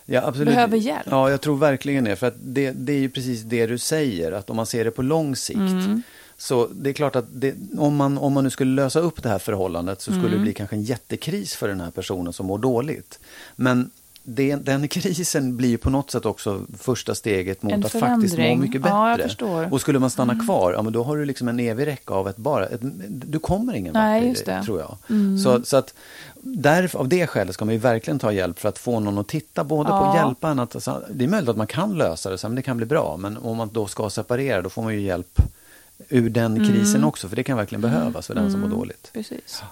Ja, absolut. behöver hjälp. Ja, jag tror verkligen det. För att det, det är ju precis det du säger, att om man ser det på lång sikt. Mm. Så det är klart att det, om, man, om man nu skulle lösa upp det här förhållandet så skulle Mm. det bli kanske en jättekris för den här personen som mår dåligt. Men det, den krisen blir ju på något sätt också första steget mot att faktiskt må mycket bättre. Ja. Mm. Och skulle man stanna kvar, ja men då har du liksom en evig räcka av ett bara, ett, du kommer ingen Nej, vart tror jag. Mm. Så, så att där, av det skälet ska man ju verkligen ta hjälp för att få någon att titta både på Ja. att hjälpa en att, alltså, det är möjligt att man kan lösa det, så men det kan bli bra, men om man då ska separera då får man ju hjälp ur den Mm. krisen också, för det kan verkligen behövas för den som mår dåligt. precis.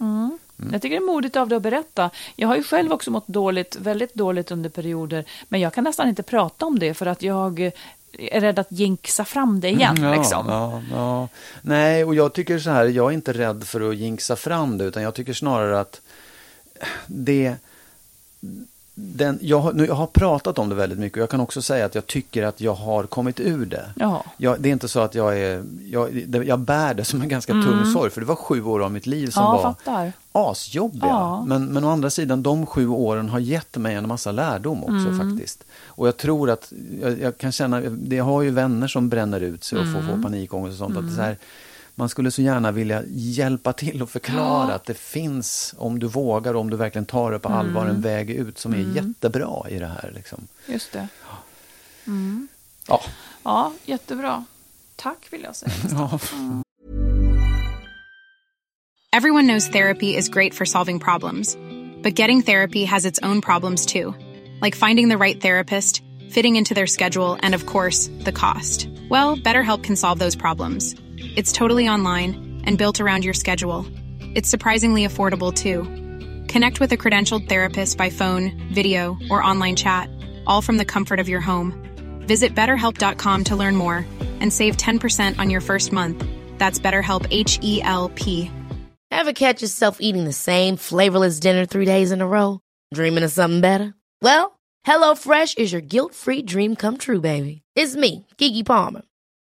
Mm. Jag tycker det är modigt av dig att berätta. Jag har ju själv också mått dåligt, väldigt dåligt under perioder, men jag kan nästan inte prata om det för att jag är rädd att jinxa fram det igen. Ja, liksom. ja, ja. Nej, och jag tycker så här, jag är inte rädd för att jinxa fram det, utan jag tycker snarare att det... Den, jag, har, nu, jag har pratat om det väldigt mycket och jag kan också säga att jag tycker att jag har kommit ur det. Ja. Jag, det är inte så att jag är... Jag, jag bär det som en ganska tung sorg, för det var sju år av mitt liv som Mm. Ja, var fattar. asjobbiga. Ja. Men, men å andra sidan, de sju åren har gett mig en massa lärdom också Mm. faktiskt. Och jag tror att, jag, jag kan känna, det har ju vänner som bränner ut sig och får, Mm. får panikångest och sånt. Att det så här, man skulle så gärna vilja hjälpa till och förklara Ja. att det finns, om du vågar, om du verkligen tar det på allvar, Mm. en väg ut som är jättebra i det här. Liksom. Just det. Ja. Ja, jättebra. Tack vill jag säga. ja. Everyone knows therapy is great for solving problems, but getting therapy has its own problems too, like finding the right therapist, fitting into their schedule, and of course, the cost. Well, BetterHelp can solve those problems. It's totally online and built around your schedule. It's surprisingly affordable too. Connect with a credentialed therapist by phone, video, or online chat, all from the comfort of your home. Visit betterhelp.com to learn more and save 10% on your first month. That's BetterHelp H E L P. Ever catch yourself eating the same flavorless dinner three days in a row? Dreaming of something better? Well, HelloFresh is your guilt-free dream come true, baby. It's me, Kiki Palmer.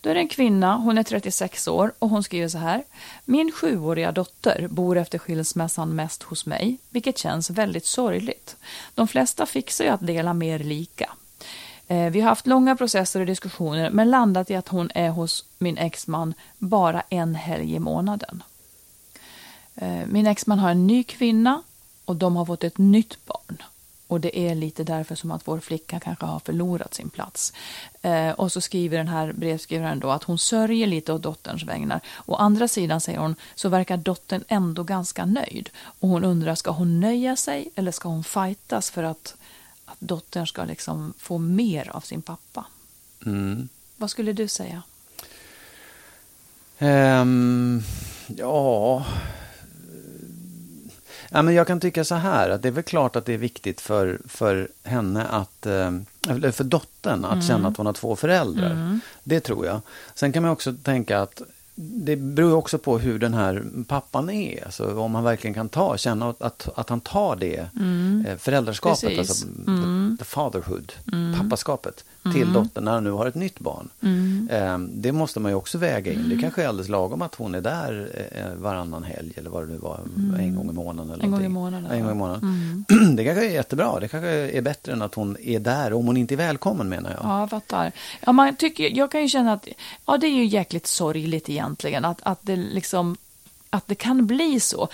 Då är det en kvinna, hon är 36 år och hon skriver så här. Min sjuåriga dotter bor efter skilsmässan mest hos mig, vilket känns väldigt sorgligt. De flesta fixar ju att dela mer lika. Eh, vi har haft långa processer och diskussioner men landat i att hon är hos min exman bara en helg i månaden. Eh, min exman har en ny kvinna och de har fått ett nytt barn. Och det är lite därför som att vår flicka kanske har förlorat sin plats. Eh, och så skriver den här brevskrivaren då att hon sörjer lite åt dotterns vägnar. Å andra sidan säger hon så verkar dottern ändå ganska nöjd. Och hon undrar, ska hon nöja sig eller ska hon fightas för att, att dottern ska liksom få mer av sin pappa? Mm. Vad skulle du säga? Ehm, ja... ja men jag kan tycka så här, att det är väl klart att det är viktigt för, för henne att, eh, eller för dottern att känna att hon har två föräldrar. Det tror jag. Sen kan man också tänka att det beror också på hur den här pappan är. Alltså om han verkligen kan ta, känna att, att, att han tar det eh, föräldraskapet, Precis. alltså the, the fatherhood, pappaskapet, till dottern när han nu har ett nytt barn. Eh, det måste man ju också väga in. Det kanske är alldeles lagom att hon är där eh, varannan helg eller vad det nu var, en gång i månaden. Eller En gång i månaden, En gång i månaden. Det kanske är jättebra. Det kanske är bättre än att hon är där om hon inte är välkommen menar jag. Ja, jag fattar. Ja, man tycker, jag kan ju känna att ja, det är ju jäkligt sorgligt egentligen att, att, det liksom, att det kan bli så.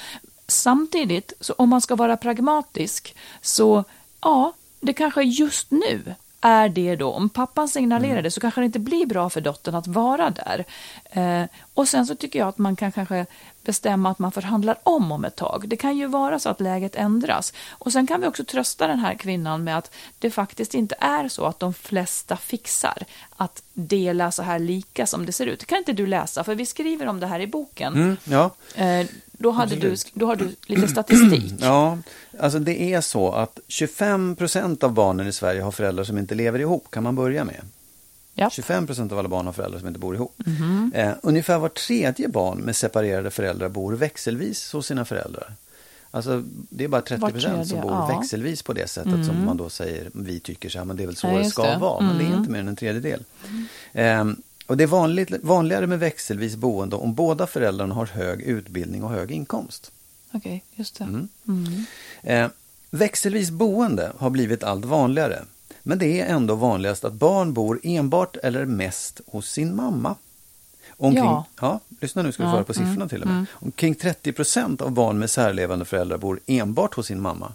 Samtidigt, så om man ska vara pragmatisk, så ja, det kanske just nu är det då. Om pappan signalerar det så kanske det inte blir bra för dottern att vara där. Eh, och sen så tycker jag att man kan kanske bestämma att man förhandlar om om ett tag. Det kan ju vara så att läget ändras. Och sen kan vi också trösta den här kvinnan med att det faktiskt inte är så att de flesta fixar att dela så här lika som det ser ut. Det kan inte du läsa, för vi skriver om det här i boken. Mm, ja. Eh, då, hade du, då har du lite statistik. Ja, alltså det är så att 25 procent av barnen i Sverige har föräldrar som inte lever ihop, kan man börja med. Ja. 25 procent av alla barn har föräldrar som inte bor ihop. Mhm. Eh, ungefär var tredje barn med separerade föräldrar bor växelvis hos sina föräldrar. Alltså, det är bara 30 Var procent som bor ja. Mm. växelvis på det sättet som man då säger, vi tycker så här, men det är väl så Ja, det ska det. Mm. vara. Men det är inte mer än en tredjedel. Ehm, och det är vanligt, vanligare med växelvis boende om båda föräldrarna har hög utbildning och hög inkomst. Okej, just det. Mm. Eh, växelvis boende har blivit allt vanligare. Men det är ändå vanligast att barn bor enbart eller mest hos sin mamma. Omkring, ja. Ja. lyssna nu ska du få höra på siffrorna till och med. Omkring 30 procent av barn med särlevande föräldrar bor enbart hos sin mamma.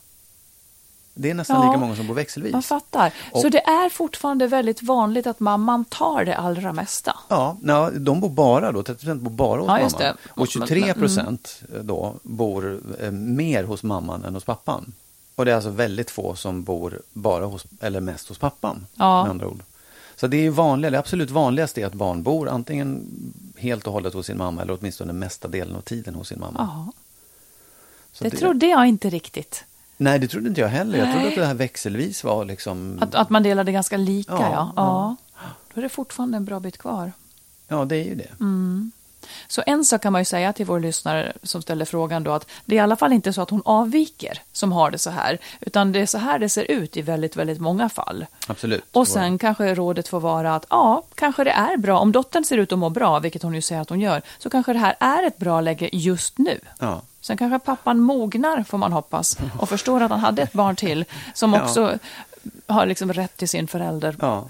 Det är nästan Ja, lika många som bor växelvis. Man fattar. Och- Så det är fortfarande väldigt vanligt att mamman tar det allra mesta. Ja, na, de bor bara då, 30 procent bor bara hos Ja, mamman. det. Och 23 procent då bor eh, mer hos mamman än hos pappan. Och det är alltså väldigt få som bor bara hos, eller mest hos pappan. Ja. Med andra ord. Så det är ju vanligare, det absolut vanligaste är att barn bor antingen helt och hållet hos sin mamma eller åtminstone mesta delen av tiden hos sin mamma. Ja, Så det, trodde jag inte riktigt. Nej, det trodde inte jag heller. Jag trodde att det här växelvis var liksom... Att, att man delade ganska lika, Ja, ja. ja. Då är det fortfarande en bra bit kvar. Ja, det är ju det. Mm. Så en sak kan man ju säga till vår lyssnare som ställer frågan då att det är i alla fall inte så att hon avviker som har det så här, utan det är så här det ser ut i väldigt, väldigt många fall. Absolut. Och sen kanske rådet får vara att ja, kanske det är bra, om dottern ser ut att må bra, vilket hon ju säger att hon gör, så kanske det här är ett bra läge just nu. Ja. Sen kanske pappan mognar, får man hoppas, och förstår att han hade ett barn till som också har liksom rätt till sin förälder. Ja.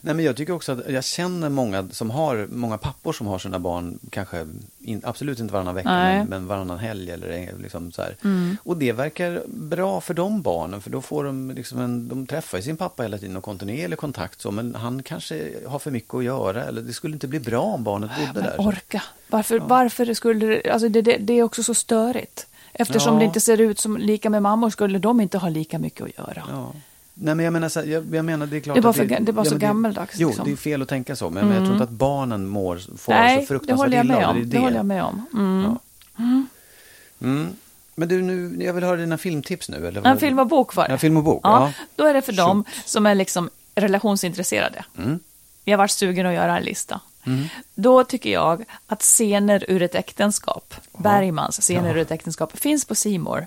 Nej, men jag tycker också att jag känner många som har, många pappor som har sina barn kanske in, absolut inte varannan vecka Nej. men, men varannan helg eller en- liksom så här. Och det verkar bra för de barnen för då får de liksom en, de träffar sin pappa hela tiden och kontinuerlig kontakt så men han kanske har för mycket att göra eller det skulle inte bli bra om barnet bodde där. Men orka. Varför, varför det skulle det, alltså det, det, det är också så störigt. Eftersom Ja. det inte ser ut som lika med mammor skulle de inte ha lika mycket att göra. Ja. Nej men jag menar, så här, jag, jag menar det är klart Det att för det är bara så men gammeldags, Jo, liksom. det är fel att tänka så men, men jag tror inte att barnen mår, får Nej, så det fruktansvärt illa med av om. Det håller jag med om. Mm. Mm. Men du, nu, jag vill höra dina filmtips nu. Eller En film och bok var det. Ja, film och bok. Ja, Ja. Då är det för dem som är liksom relationsintresserade. Mm. Jag har varit sugen att göra en lista. Då tycker jag att Scener ur ett äktenskap, Bergmans Scener ur ett äktenskap, finns på Simor.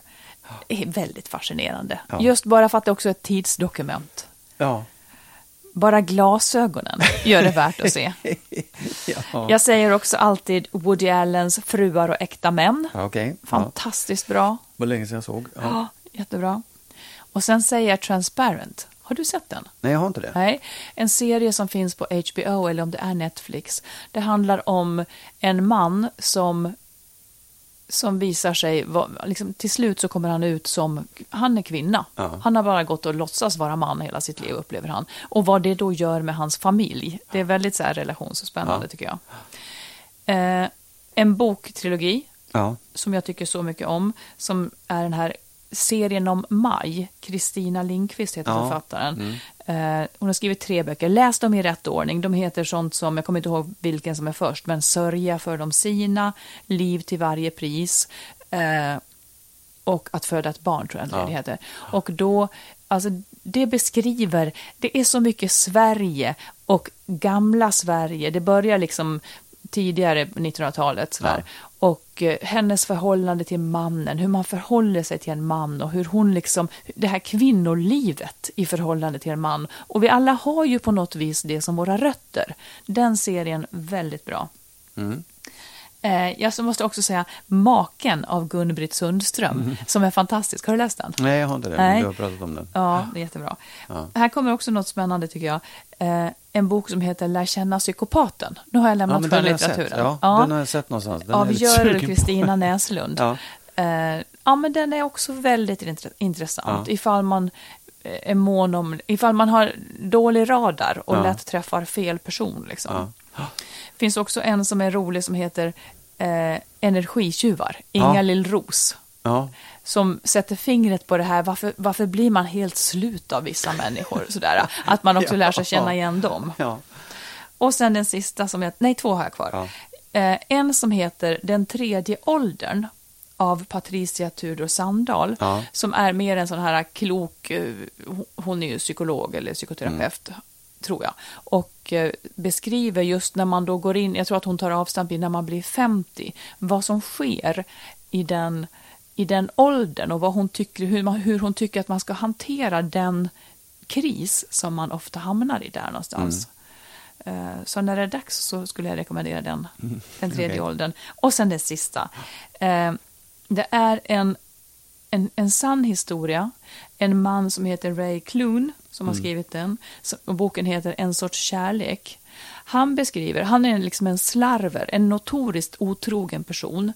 Är väldigt fascinerande. Ja. Just bara för att det också är ett tidsdokument. Ja. Bara glasögonen gör det värt att se. Ja. Jag säger också alltid Woody Allens Fruar och äkta män. Ja. Fantastiskt bra. Vad länge sedan jag såg. Ja. Ja, jättebra. Och sen säger jag Transparent. Har du sett den? Nej, jag har inte det. Nej, en serie som finns på HBO eller om det är Netflix. Det handlar om en man som som visar sig, liksom, till slut så kommer han ut som, han är kvinna. Ja. Han har bara gått och låtsas vara man hela sitt liv upplever han. Och vad det då gör med hans familj, det är väldigt så här relationsspännande Ja. tycker jag. Eh, en boktrilogi Ja. som jag tycker så mycket om, som är den här serien om Maj. Kristina Lindqvist heter Ja. Mm. författaren. Eh, hon har skrivit tre böcker. Läs dem i rätt ordning. De heter sånt som, jag kommer inte ihåg vilken som är först, men Sörja för de sina, Liv till varje pris eh, och Att föda ett barn tror jag Ja. det heter. Och då, alltså det beskriver, det är så mycket Sverige och gamla Sverige. Det börjar liksom tidigare på 1900-talet. Sådär. Och eh, hennes förhållande till mannen, hur man förhåller sig till en man och hur hon liksom, det här kvinnolivet i förhållande till en man. Och vi alla har ju på något vis det som våra rötter. Den serien, väldigt bra. Eh, jag måste också säga Maken av Gun-Britt Sundström, som är fantastisk. Har du läst den? Nej, jag har inte det. Nej. Men du har pratat om den. Ja, det är jättebra. Här kommer också något spännande tycker jag. Eh, en bok som heter Lär känna psykopaten. Nu har jag Ja, lämnat jag skönlitteraturen. sett. Ja, den har jag sett någonstans. Den av Görel. Kristina Näslund. Ja. Eh, ja, men den är också väldigt intre- intressant. Ja. Ifall man är mån om, ifall man har dålig radar och Ja. lätt träffar fel person. Liksom. Ja. finns också en som är rolig som heter eh, Energitjuvar, Inga Ja. Lill-Ros. Ja. Som sätter fingret på det här, varför, varför blir man helt slut av vissa människor? Sådär. Att man också lär sig känna igen dem. Och sen den sista som jag, nej två har jag kvar. Eh, en som heter Den tredje åldern av Patricia Tudor Sandahl. Ja. Som är mer en sån här klok, eh, hon är ju psykolog eller psykoterapeut. Tror jag. Och eh, beskriver just när man då går in, jag tror att hon tar avstamp i när man blir 50, vad som sker i den, i den åldern och vad hon tycker, hur, man, hur hon tycker att man ska hantera den kris som man ofta hamnar i där någonstans. Eh, Så när det är dags så skulle jag rekommendera den, den tredje okej. åldern. Och sen det sista. Eh, Det är en, en, en sann historia. En man som heter Ray Clune som har skrivit den. Och boken heter En sorts kärlek. Han beskriver, han är liksom en slarver, en notoriskt otrogen person.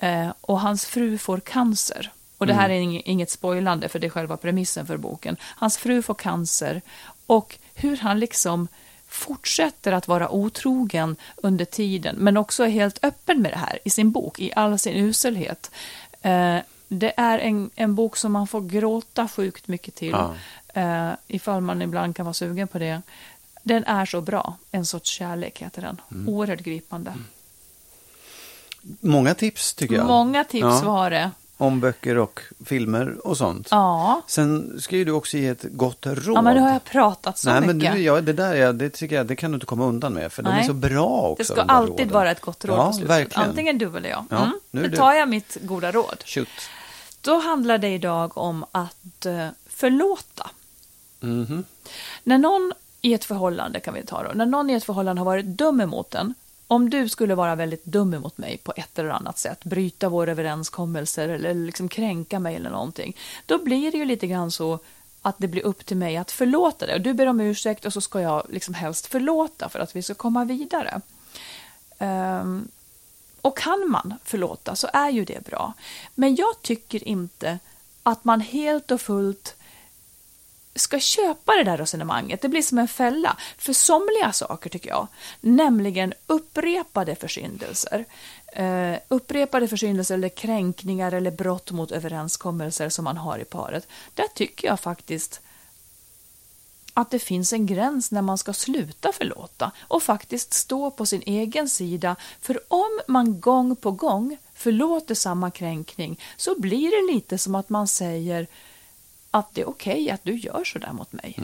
Eh, och hans fru får cancer. Och det här är ing- inget spoilande för det är själva premissen för boken. Hans fru får cancer och hur han liksom fortsätter att vara otrogen under tiden, men också är helt öppen med det här i sin bok, i all sin uselhet. Eh, det är en, en bok som man får gråta sjukt mycket till, Ja. eh, ifall man ibland kan vara sugen på det. Den är så bra, En sorts kärlek heter den. Oerhört gripande. Många tips tycker jag. Många tips Ja. var det. Om böcker och filmer och sånt. Ja. Sen ska ju du också ge ett gott råd. ja, men nu har jag pratat så Nej, mycket. men du, ja, det där är, det tycker jag, det kan du inte komma undan med. För de är Nej. så bra också. det ska de alltid råden. vara ett gott råd Ja, på slutet. verkligen. Antingen du eller jag. Ja, mm. nu Nu tar jag mitt goda råd. Shoot. Då handlar det idag om att eh, förlåta. Mhm. När någon i ett förhållande, kan vi ta då, när någon i ett förhållande har varit dum emot en, om du skulle vara väldigt dum emot mig på ett eller annat sätt, bryta våra överenskommelser eller liksom kränka mig eller någonting, då blir det ju lite grann så att det blir upp till mig att förlåta det. Du ber om ursäkt och så ska jag liksom helst förlåta för att vi ska komma vidare. Um, och kan man förlåta så är ju det bra. Men jag tycker inte att man helt och fullt ska köpa det där resonemanget. Det blir som en fälla. För somliga saker tycker jag, nämligen upprepade försyndelser, Uh, upprepade försyndelser eller kränkningar eller brott mot överenskommelser som man har i paret, där tycker jag faktiskt att det finns en gräns när man ska sluta förlåta och faktiskt stå på sin egen sida. För om man gång på gång förlåter samma kränkning så blir det lite som att man säger att det är okej att du gör så där mot mig.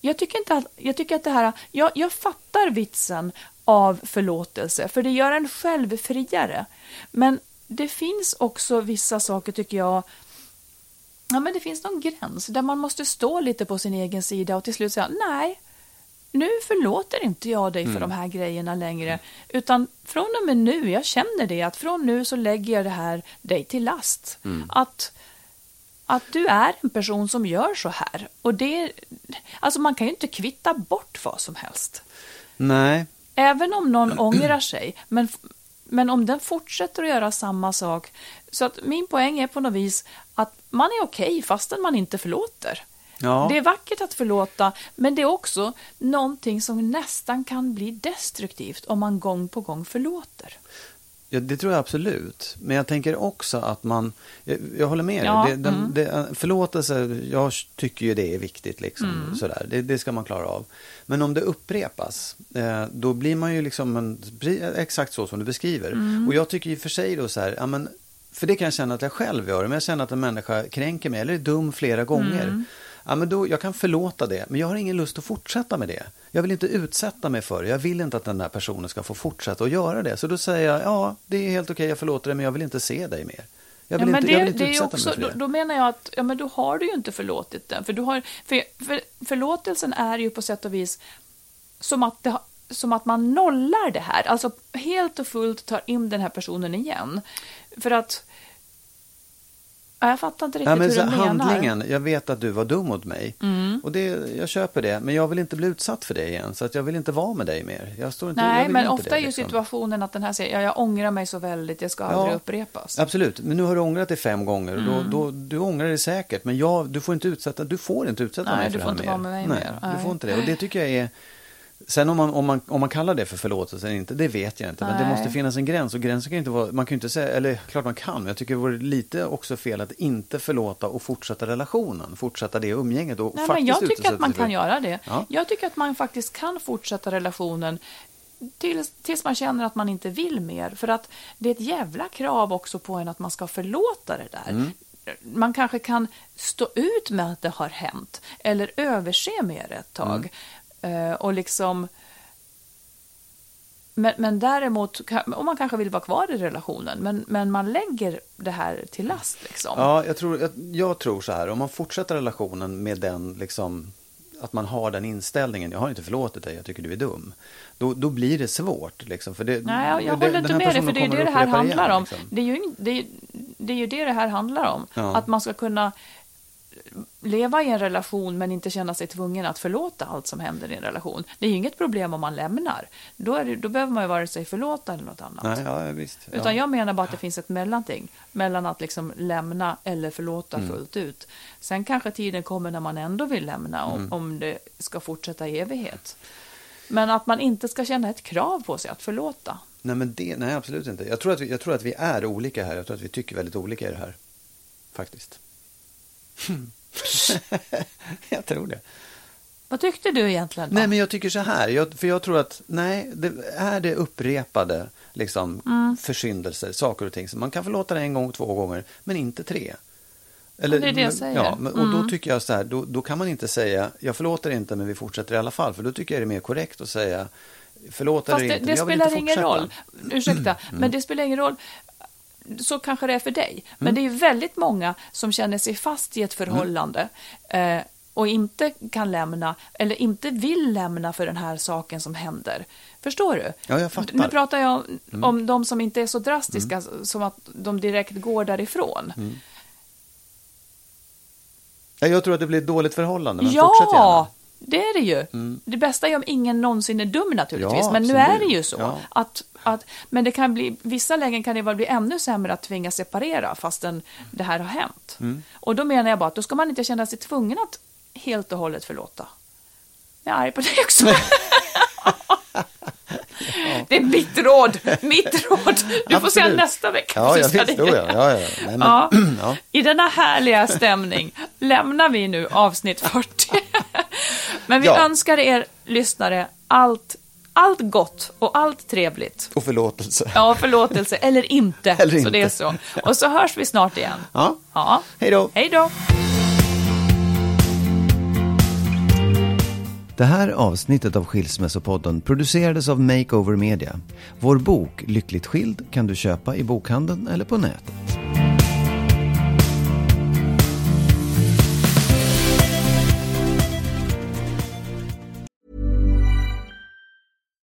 Jag, tycker inte att, jag tycker att det här, jag, jag fattar vitsen av förlåtelse, för det gör en själv friare. Men det finns också vissa saker, tycker jag, Ja, men det finns någon gräns där man måste stå lite på sin egen sida och till slut säga nej, nu förlåter inte jag dig för de här grejerna längre. Utan från och med nu, jag känner det, att från nu så lägger jag det här dig till last. Att, att du är en person som gör så här. Och det, alltså man kan ju inte kvitta bort vad som helst. Nej, Även om någon ångrar sig, men, men om den fortsätter att göra samma sak. Så att min poäng är på något vis att man är okej fastän man inte förlåter. Ja. Det är vackert att förlåta, men det är också någonting som nästan kan bli destruktivt om man gång på gång förlåter. Ja, det tror jag absolut. Men jag tänker också att man, jag, jag håller med Ja, dig. Det, den, mm. det, förlåtelse, jag tycker ju det är viktigt. Liksom, Mm. sådär. Det, det ska man klara av. Men om det upprepas, eh, då blir man ju liksom en, exakt så som du beskriver. Mm. Och jag tycker i och för sig då så här, ja, men, för det kan jag känna att jag själv gör, men jag känner att en människa kränker mig eller är dum flera gånger. Ja, men då, jag kan förlåta det, men jag har ingen lust att fortsätta med det. Jag vill inte utsätta mig för det. Jag vill inte att den där personen ska få fortsätta att göra det. Så då säger jag, ja, det är helt okej, jag förlåter dig, men jag vill inte se dig mer. Jag vill Ja, men inte, jag det, vill inte det utsätta också, mig för då, det. då menar jag att ja, men då har du ju inte förlåtit den. För, du har, för, för förlåtelsen är ju på sätt och vis som att, det, som att man nollar det här. Alltså helt och fullt tar in den här personen igen. För att... Ja, jag fattar inte riktigt Ja, men hur så du menar. Mm. handlingen, jag vet att du var dum mot mig. Och det, jag köper det, men jag vill inte bli utsatt för det igen. Så att jag vill inte vara med dig mer. Jag står inte, jag Nej, vill men inte ofta det, är ju liksom. situationen att den här säger ja, jag ångrar mig så väldigt, det ska Ja. aldrig upprepas. Absolut, men nu har du ångrat dig fem gånger. Och Mm. då, då, du ångrar dig säkert, men jag, du får inte utsätta, du får inte utsätta Nej, mig du för får det inte här vara med mig Nej, mer. du Nej. får inte det. Och det tycker jag är... Sen om man, om, man, om man kallar det för förlåtelse eller inte, det vet jag inte. Men det Nej. måste finnas en gräns och gränsen kan inte vara, man kan inte säga, eller klart man kan, men jag tycker det vore lite också fel att inte förlåta och fortsätta relationen, fortsätta det umgänget och Nej, men jag tycker att man kan göra det. Ja. Jag tycker att man faktiskt kan fortsätta relationen tills, tills man känner att man inte vill mer. För att det är ett jävla krav också på en att man ska förlåta det där. Mm. Man kanske kan stå ut med att det har hänt eller överse med det ett tag. Mm. Eh, och liksom... Men, men däremot, och man kanske vill vara kvar i relationen, men, men man lägger det här till last. Liksom. Ja, jag tror, jag, jag tror så här, om man fortsätter relationen med den, liksom, att man har den inställningen, jag har inte förlåtit dig, jag tycker du är dum. Då, då blir det svårt. Liksom, för det, Nej, jag, det- håller inte med dig, för det är kommer det det här handlar igen, om. liksom. Det, är ju, det, det är ju det det här handlar om. Ja. Att man ska kunna leva i en relation men inte känna sig tvungen att förlåta allt som händer i en relation. Det är ju inget problem om man lämnar. Då, är det, då behöver man ju vare sig förlåta eller något annat. Nej, ja, visst. Ja. Utan jag menar bara att det finns ett mellanting mellan att liksom lämna eller förlåta Mm. fullt ut. Sen kanske tiden kommer när man ändå vill lämna om, Mm. om det ska fortsätta i evighet. Men att man inte ska känna ett krav på sig att förlåta. Nej, men det, nej, absolut inte. Jag tror, att vi, jag tror att vi är olika här. Jag tror att vi tycker väldigt olika i det här. Faktiskt. jag tror det. Vad tyckte du egentligen? Då? Nej, men jag tycker så här. Jag, för jag tror att, nej, det, är det upprepade liksom, Mm. försyndelser, saker och ting. Så man kan förlåta det en gång, två gånger, men inte tre. Eller, det är det jag säger. Mm. Ja, men, och då tycker jag så här, då, då kan man inte säga, jag förlåter inte, men vi fortsätter i alla fall. För då tycker jag det är mer korrekt att säga, förlåt Fast eller det, inte, det men jag vill spelar ingen roll. Ursäkta, men det spelar ingen roll. Så kanske det är för dig. Men Mm. det är väldigt många som känner sig fast i ett förhållande eh, och inte kan lämna, eller inte vill lämna för den här saken som händer. Förstår du? Ja, jag fattar. Mm. Nu pratar jag om, om de som inte är så drastiska, som att de direkt går därifrån. Mm. Ja, Jag tror att det blir ett dåligt förhållande, men fortsätt gärna. Det är det ju. Det bästa är om ingen någonsin är dum naturligtvis. Ja, men nu är det ju så. Ja. Att, att, men det kan bli, vissa lägen kan det bara bli ännu sämre att tvingas separera fastän det här har hänt. Mm. Och då menar jag bara att då ska man inte känna sig tvungen att helt och hållet förlåta. Jag är arg på dig också. Det är mitt råd, mitt råd. Du får säga nästa vecka. Ja, så jag visst, ja. ja, ja. Nej, Ja. ja. I denna härliga stämning lämnar vi nu avsnitt 40. Men vi Ja. önskar er lyssnare allt, allt gott och allt trevligt. Och förlåtelse. Ja, förlåtelse eller inte. Eller Så inte. det är så. Och så hörs vi snart igen. Ja. Ja. Hej då. Hej då. Det här avsnittet av Skilsmässopodden producerades av Makeover Media. Vår bok Lyckligt skild kan du köpa i bokhandeln eller på nätet.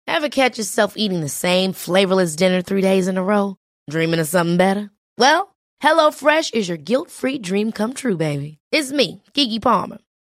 Have catch yourself eating the same flavorless dinner three days in a row? Dreaming of something better? Well, HelloFresh is your guilt free dream come true baby. It's me, Gigi Palmer.